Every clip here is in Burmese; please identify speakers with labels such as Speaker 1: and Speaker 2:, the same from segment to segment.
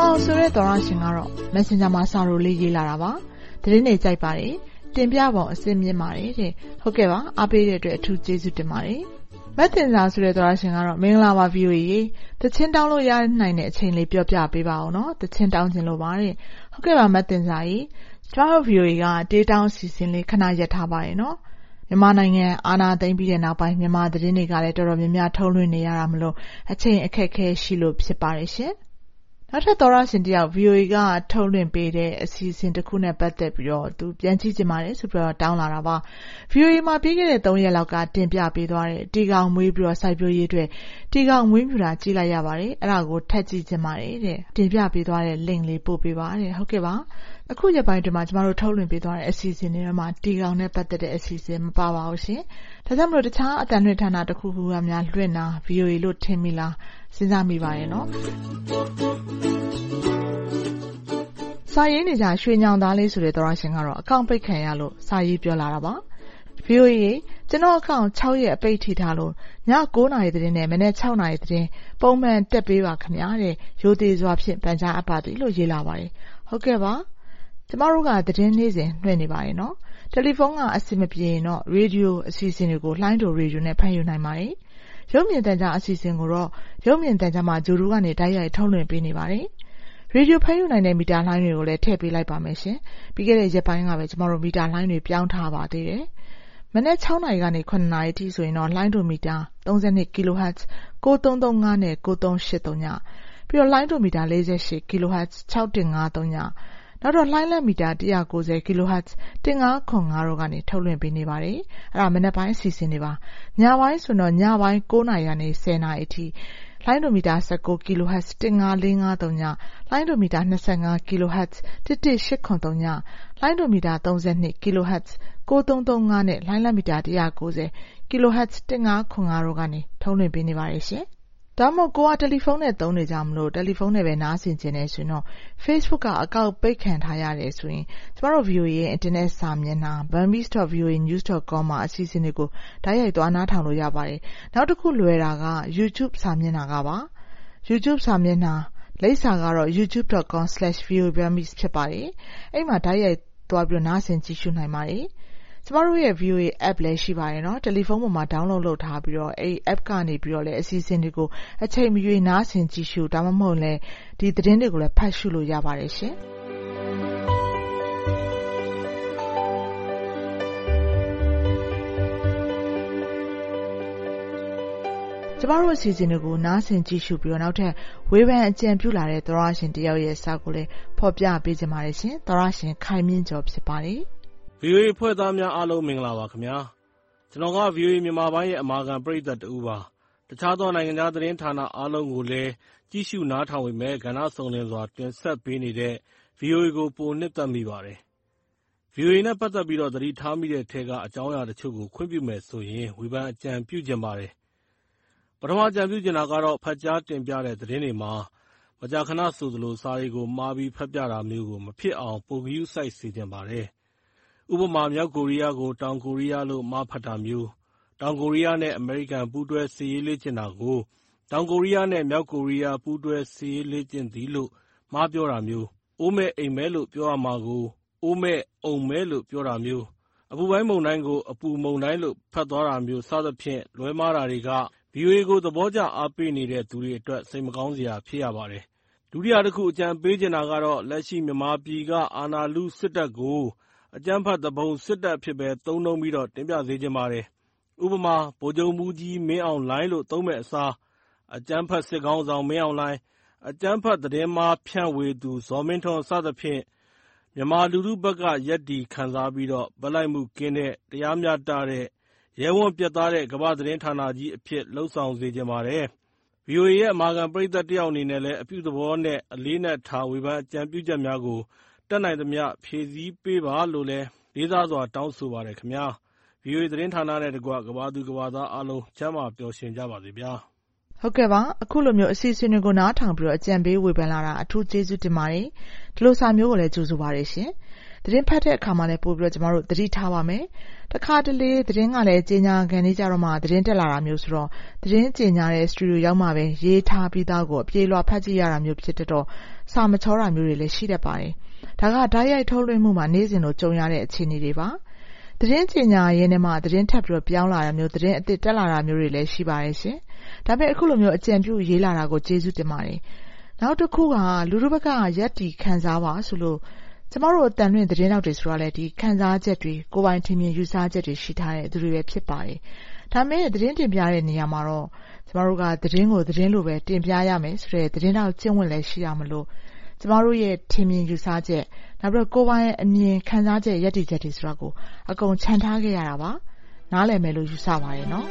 Speaker 1: အောင်အောင်ဆိုတဲ့သောတရှင်ကတော့ Messenger မှာစာတိုလေးရေးလာတာပါ။သတင်းတွေကြိုက်ပါတယ်။တင်ပြပုံအဆင့်မြင့်ပါတယ်တဲ့။ဟုတ်ကဲ့ပါ။အားပေးတဲ့အတွက်အထူးကျေးဇူးတင်ပါတယ်။မသဉ္ဇာဆိုတဲ့သောတရှင်ကတော့မင်္ဂလာပါ VOA ရေ။သီချင်းတောင်းလို့ရနိုင်တဲ့အချိန်လေးပြောပြပေးပါအုံးနော်။သီချင်းတောင်းချင်လို့ပါတဲ့။ဟုတ်ကဲ့ပါမသဉ္ဇာရေ။ကျမတို့ VOA ကတေးတောင်းအစီအစဉ်လေးခဏရပ်ထားပါတယ်နော်။မြန်မာနိုင်ငံအာဏာသိမ်းပြီးတဲ့နောက်ပိုင်းမြန်မာသတင်းတွေကလည်းတော်တော်များများထုတ်လွှင့်နေရတာမို့အချိန်အခက်အခဲရှိလို့ဖြစ်ပါတယ်ရှင် နောက်ထပ်သောတရှင်တယောက် VOA ကထုတ်လွှင့်ပေးတဲ့အစီအစဉ်တခုနဲ့ပတ်သက်ပြီးသူပြန်ကြည့်ချင်ပါတယ်ဆိုပြီးတောင်းလာတာပါ။ VOA မှာပြီးခဲ့တဲ့ရက်လောက်ကတင်ပြပေးသွားတဲ့တီကောင်မွေးပြီးစိုက်ပျိုးရေးအတွက်တီကောင်မွေးမြူတာကြည့်လိုက်ရပါတယ်။အဲဒါကိုထပ်ကြည့်ချင်ပါတယ်တဲ့။တင်ပြပေးသွားတဲ့ Link လေးပို့ပေးပါတဲ့။ဟုတ်ကဲ့ပါ။ အခုရက်ပိုင်းအတွင်းမှာကျမတို့ထုတ်လွှင့်ပေးသွားတဲ့အစီအစဉ်တွေထဲမှာတီကောင်နဲ့ပတ်သက်တဲ့အစီအစဉ်မပါပါဘူးရှင်။ဒါကြောင့်တခြားအသံလွှင့်ဌာနတခုခုကများလွှင့်တာ VOA လို့ထင်မိလားစဉ်းစားမိပါတယ်နော်။စာရေးနေကြရွှေညောင်သားလေးဆိုတဲ့သောတရှင်ကတော့အကောင့်ပိတ်ခံရလို့စာရေးပြောလာတာပါ။ VOA ရေကျနော့်အကောင့်ရက်အပိတ်ထိထားလို့ညနာရီသတင်းနဲ့မနက်နာရီသတင်းပုံမှန်တက်ပေးပါခင်ဗျာတဲ့။ရိုသေစွာဖြင့်ပန်ကြားအပ်ပါသည်လို့ရေးလာပါတယ်။ဟုတ်ကဲ့ပါ။ ကျမတို့ကသတင်းနေ့စဉ်လွှင့်နေပါတယ်နော်။တယ်လီဖုန်းကအဆင်မပြေရင်တော့ရေဒီယိုအစီအစဉ်တွေကိုလှိုင်းတိုရေဒီယိုနဲ့ဖမ်းယူနိုင်ပါတယ်။ရုပ်မြင်သံကြားအစီအစဉ်ကိုတော့ရုပ်မြင်သံကြားမှာဂြိုဟ်တုကနေတိုက်ရိုက်ထုတ်လွှင့်ပေးနေပါတယ်။ရေဒီယိုဖမ်းယူနိုင်တဲ့မီတာလှိုင်းတွေကိုလည်းထည့်ပေးလိုက်ပါမယ်ရှင်။ပြီးခဲ့တဲ့ရက်ပိုင်းကပဲကျမတို့မီတာလှိုင်းတွေပြောင်းထားပါသေးတယ်။မနက်နာရီကနေနာရီအထိဆိုရင်တော့လှိုင်းတိုမီတာ kHz 9335နဲ့9383ည၊ပြီးတော့လှိုင်းတိုမီတာ kHz 6153ည နောက်တော့လှိုင်းလက်မီတာ190 kHz 1575တို့ကနေထုတ်လွှင့်ပေးနေပါတယ်။အဲဒါမနက်ပိုင်းအစီအစဉ်တွေပါ။ညပိုင်းဆိုရင်တော့ညပိုင်းနာရီကနေနာရီအထိလှိုင်းတိုမီတာ19 kHz 15453ည၊လှိုင်းတိုမီတာ25 kHz 11873ည၊လှိုင်းတိုမီတာ32 kHz 9335နဲ့လှိုင်းလက်မီတာ190 kHz 1575တို့ကနေထုတ်လွှင့်ပေးနေပါတယ်ရှင်။ ဒါမှမဟုတ်ကိုယ်ကတယ်လီဖုန်းနဲ့သုံးနေကြမို့တယ်လီဖုန်းနဲ့ပဲနားဆင်ချင်တယ်ဆိုရင်တော့ Facebook ကအကောင့်ပိတ်ခံထားရတယ်ဆိုရင်ကျမတို့ VOA ရဲ့အင်တာနက်စာမျက်နှာ burmese.voanews.com မှာအစီအစဉ်တွေကိုတိုက်ရိုက်သွားနားထောင်လို့ရပါတယ်။နောက်တခုလွယ်တာက YouTube စာမျက်နှာကပါ။ YouTube စာမျက်နှာလိပ်စာကတော့ youtube.com/voaburmese ဖြစ်ပါတယ်။အဲဒီမှာတိုက်ရိုက်သွားပြီးနားဆင်ကြည့်ရှုနိုင်ပါတယ်။ ကျမတို့ရဲ့ VOA App လည်းရှိပါတယ်။တယ်လီဖုန်းပေါ်မှာ Download လုပ်ထားပြီးအဲဒီ App ကနေလည်း အစီအစဉ်တွေကို အချိန်မရွေး နားဆင်ကြည့်ရှု ဒါမှမဟုတ်ဒီသတင်းတွေကိုလည်း ဖတ်ရှုလို့ရပါတယ်ရှင်။ကျမတို့ အစီအစဉ်တွေကို နားဆင်ကြည့်ရှုပြီးနောက်ထပ် ဝေဖန်အကြံပြုလာတဲ့ သောတရှင်တယောက်ရဲ့ စာကိုလည်း ဖော်ပြပေးချင်ပါတယ်ရှင်။သောတရှင် ခိုင်မြင့်ကျော် ဖြစ်ပါတယ်။
Speaker 2: VOA အဖွဲ့သားများအားလုံး မင်္ဂလာပါခင်ဗျာ။ကျနော်က VOA မြန်မာပိုင်းရဲ့ အမာခံပရိသတ်တဦးပါ။တခြားသော နိုင်ငံခြားသတင်းဌာနအားလုံးကိုလည်း ကြည့်ရှုနားထောင်ပေမယ့် ကဏ္ဍစုံလင်စွာ တင်ဆက်ပေးနေတဲ့ VOA ကို ပိုနှစ်သက်မိပါတယ်။ VOA နဲ့ ပတ်သက်ပြီး သတိထားမိတဲ့အထဲက အကြောင်းအရာတချို့ကို ခွင့်ပြုမယ်ဆိုရင် ဝေဖန်အကြံပြုချင်ပါတယ်။ပထမ အကြံပြုချင်တာကတော့ ဖတ်ကြားတင်ပြတဲ့ သတင်းတွေမှာ မကြာခဏဆိုသလို စာတွေကိုမှားပြီး ဖတ်ပြတာမျိုးကို မဖြစ်အောင် ပိုဂရုစိုက်စေချင်ပါတယ် ဥပမာ မြောက်ကိုရီးယားကို တောင်ကိုရီးယားလို့မှားဖတ်တာမျိုး၊တောင်ကိုရီးယားနဲ့ အမေရိကန် ပူးတွဲစစ်ရေးလေ့ကျင့်တာကို တောင်ကိုရီးယားနဲ့ မြောက်ကိုရီးယား ပူးတွဲစစ်ရေးလေ့ကျင့်သည်လို့ မှားပြောတာမျိုး၊အိုးမဲ့အိမ်မဲ့လို့ ပြောရမှာကို အိုးမဲ့အုံမဲ့လို့ ပြောတာမျိုး၊အပူပိုင်းမုန်တိုင်းကို အပူမုန်တိုင်းလို့ ဖတ်သွားတာမျိုး စသဖြင့် လွဲမှားတာတွေက VOA ကို သဘောကျအားပေးနေတဲ့သူတွေအတွက် စိတ်မကောင်းစရာဖြစ်ရပါတယ်။ဒုတိယတခု အကြံပေးချင်တာကတော့ လက်ရှိ မြန်မာပြည်က အာဏာလုစစ်တပ်ကို အကြမ်းဖက်သူပုန်စစ်တပ်အဖြစ်ပဲ သုံးနှုန်းပြီးတင်ပြစေချင်ပါတယ်။ဥပမာ ဗိုလ်ချုပ်မှူးကြီးမင်းအောင်လှိုင်လို့ သုံးမယ့်အစား အကြမ်းဖက်စစ်ခေါင်းဆောင် မင်းအောင်လှိုင်၊အကြမ်းဖက် သတင်းမှားဖြန့်ဝေသူ ဇော်မင်းထွန်း စသဖြင့် မြန်မာလူထုဘက်က ရပ်တည်ခံစားပြီးဘက်လိုက်မှုကင်းတဲ့၊တရားမျှတတဲ့၊ရဲဝံ့ပြတ်သားတဲ့ ကမ္ဘာ့သတင်းဌာနကြီးအဖြစ် လုပ်ဆောင်စေချင်ပါတယ်။ VOA ရဲ့ အမာခံပရိသတ်တယောက်အနေနဲ့လည်း အပြုသဘောနဲ့ အလေးအနက်ထား ဝေဖန်အကြံပြုချက်များကို တတ်နိုင်သမျှ ဖြည့်ဆည်းပေးပါလို့လည်း လေးစားစွာ တောင်းဆိုပါတယ်ခင်ဗျာ။ VOA သတင်းဌာနနဲ့တကွ ကမ္ဘာသူကမ္ဘာသားအားလုံး ကျန်းမာပျော်ရွှင်ကြပါစေဗျာ။
Speaker 1: ဟုတ်ကဲ့ပါ။အခုလိုမျိုး အစီအစဉ်တွေကို နားထောင်ပြီး အကြံပေးဝေဖန်လာတာ အထူးကျေးဇူးတင်ပါတယ်။ဒီလိုစာမျိုးကိုလည်း ကြိုဆိုပါတယ်ရှင်။သတင်းဖတ်တဲ့အခါမှာလည်း ပိုပြီးတော့ကျမတို့ သတိထားပါမယ်။တခါတလေ သတင်းကလည်း ကြေညာခံနေကြတော့မှ သတင်းတက်လာတာမျိုးဆိုတော့ သတင်းကြေညာတဲ့ စတူဒီယိုရောက်မှပဲ ရေးထားပြီးသားကို အပြေလွှာ ဖတ်ကြည့်ရတာမျိုး ဖြစ်တတ်တော့ စာမချောတာမျိုးတွေလည်း ရှိတတ်ပါတယ်။ ဒါကဓာတ်ရိုက်ထုတ်လွှင့်မှုမှာနေ့စဉ်လိုကြုံရတဲ့အခြေအနေတွေပါ။သတင်းကြေညာရင်းနဲ့မှသတင်းထပ်ပြီးပြောင်းလာတာမျိုးသတင်းအသစ်တက်လာတာမျိုးတွေလည်းရှိပါတယ်ရှင်။ဒါပေမဲ့အခုလိုမျိုးအကြံပြုရေးလာတာကိုကျေးဇူးတင်ပါတယ်။နောက်တစ်ခုကလူထုဘက်ကရပ်တည်ခံစားပါဆိုလို့ကျမတို့အသံလွှင့်သတင်းထောက်တွေဆိုတာလည်းဒီခံစားချက်တွေကိုယ်ပိုင်ထင်မြင်ယူဆချက်တွေရှိထားတဲ့သူတွေပဲဖြစ်ပါတယ်။ဒါပေမဲ့သတင်းတင်ပြတဲ့နေရာမှာတော့ကျမတို့ကသတင်းကိုသတင်းလိုပဲတင်ပြရမယ်ဆိုတဲ့သတင်းထောက်ကျင့်ဝတ်လည်းရှိရမလို့ ကျမတို့ရဲ့ထင်မြင်ယူဆချက်နောက်ပြီးတော့ကိုယ်ပိုင်အမြင်ခံစားချက်ရပ်တည်ချက်တွေဆိုတာကိုအကုန်ခြံထားခဲ့ရတာပါ။နားလည်မယ်လို့ယူဆပါတယ်နော်။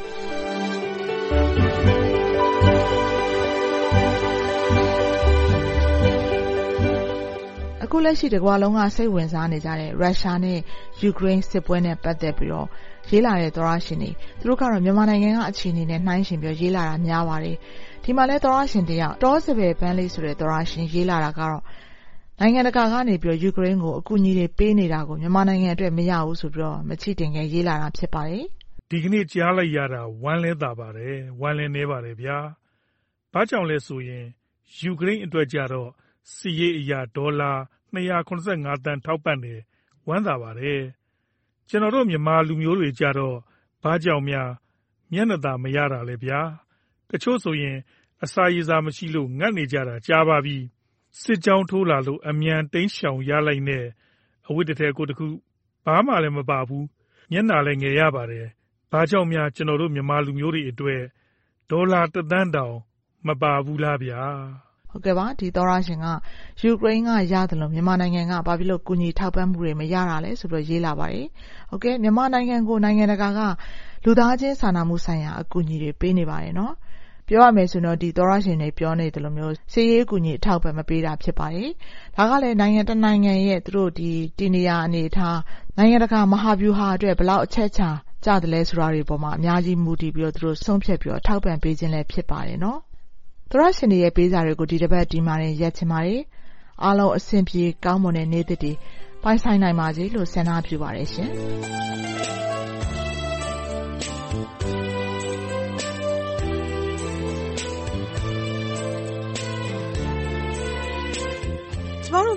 Speaker 1: အခုလက်ရှိတကမ္ဘာလုံးကစိတ်ဝင်စားနေကြတဲ့ရုရှားနဲ့ယူကရိန်းစစ်ပွဲနဲ့ပတ်သက်ပြီးတော့ရေးလာတဲ့သောတရှင်တွေသူတို့ကတော့မြန်မာနိုင်ငံကအခြေအနေနဲ့နှိုင်းယှဉ်ပြီးရေးလာတာများပါတယ်။ ဒီမှာလည်းသောတရှင်တယောက်တောစပယ်ပန်းလေးဆိုတဲ့သောတရှင်ရေးလာတာကတော့နိုင်ငံတကာကနေယူကရိန်းကိုအကူအညီတွေပေးနေတာကိုမြန်မာနိုင်ငံအတွက်မရဘူးဆိုပြီးမချင့်တင်ခဲ့ရေးလာတာဖြစ်ပါတယ်။“
Speaker 3: ဒီကနေ့ကြားလိုက်ရတာဝမ်းလည်းသာပါတယ်။ဝမ်းလည်းနည်းပါတယ်ဗျာ။ဘာကြောင့်လဲဆိုရင်ယူကရိန်းအတွက်ကြတော့စစ်ရေးအရဒေါ်လာ၂၇၅သန်းထောက်ပံ့တယ်။ဝမ်းသာပါတယ်။ကျနော်တို့မြန်မာလူမျိုးတွေကျတော့ဘာကြောင့်များမျက်နှာသာမရတာလဲဗျာ။တချို့ဆိုရင် အစာရေစာမရှိလို့ ငတ်နေကြတာ ကြာပါပြီ။စစ်ကြောင်းထိုးလာလို့ အမြန်တိမ်းရှောင်ရလိုက်နဲ့ အဝတ်တထည် ကိုယ်တခု ဘာမှလည်းမပါဘူး။မျက်နှာလည်း ငယ်ရပါတယ်။ဘာကြောင့်များ ကျနော်တို့ မြန်မာလူမျိုးတွေအတွက် ဒေါ်လာ တစ်သန်းတောင် မပါဘူးလားဗျာ။
Speaker 1: ဟုတ်ကဲ့ပါ ဒီသောရရှင်က ယူကရိန်းကရတယ်လို့မြန်မာနိုင်ငံက ဘာဖြစ်လို့ ကူညီထောက်ပံ့မှုတွေ မရတာလဲဆိုတော့ရေးလာပါတယ် ဟုတ်ကဲ့ မြန်မာနိုင်ငံကို နိုင်ငံတကာက လူသားချင်းစာနာမှုဆိုင်ရာ အကူအညီတွေ ပေးနေပါတယ်နော် ပြောရမယ်ဆိုတော့ဒီသောရရှင်တွေပြောနေတယ်လို့မျိုးစီးရေးကူညီအထောက်ပံ့မပေးတာဖြစ်ပါတယ်။ဒါကလည်းနိုင်ငံတနိုင်ငံရဲ့သူတို့ဒီတည်နေရာအနေထားနိုင်ငံတကာမဟာဗျူဟာအတွက်ဘလောက်အချက်ချာကြတယ်လဲဆိုတာတွေပေါ်မှာအများကြီးမူတည်ပြီးတော့သူတို့ဆုံးဖြတ်ပြီးတော့ထောက်ပံ့ပေးခြင်းလည်းဖြစ်ပါတယ်နော်သရရှင်တွေရဲ့ပေးစာတွေကိုဒီတစ်ပတ်ဒီမှာရင်ရက်ချင်ပါတယ်။အားလုံးအဆင်ပြေကောင်းမွန်တဲ့နေ့တစ်တွေပိုင်ဆိုင်နိုင်ပါစေလို့ဆန္ဒပြုပါတယ်ရှင်။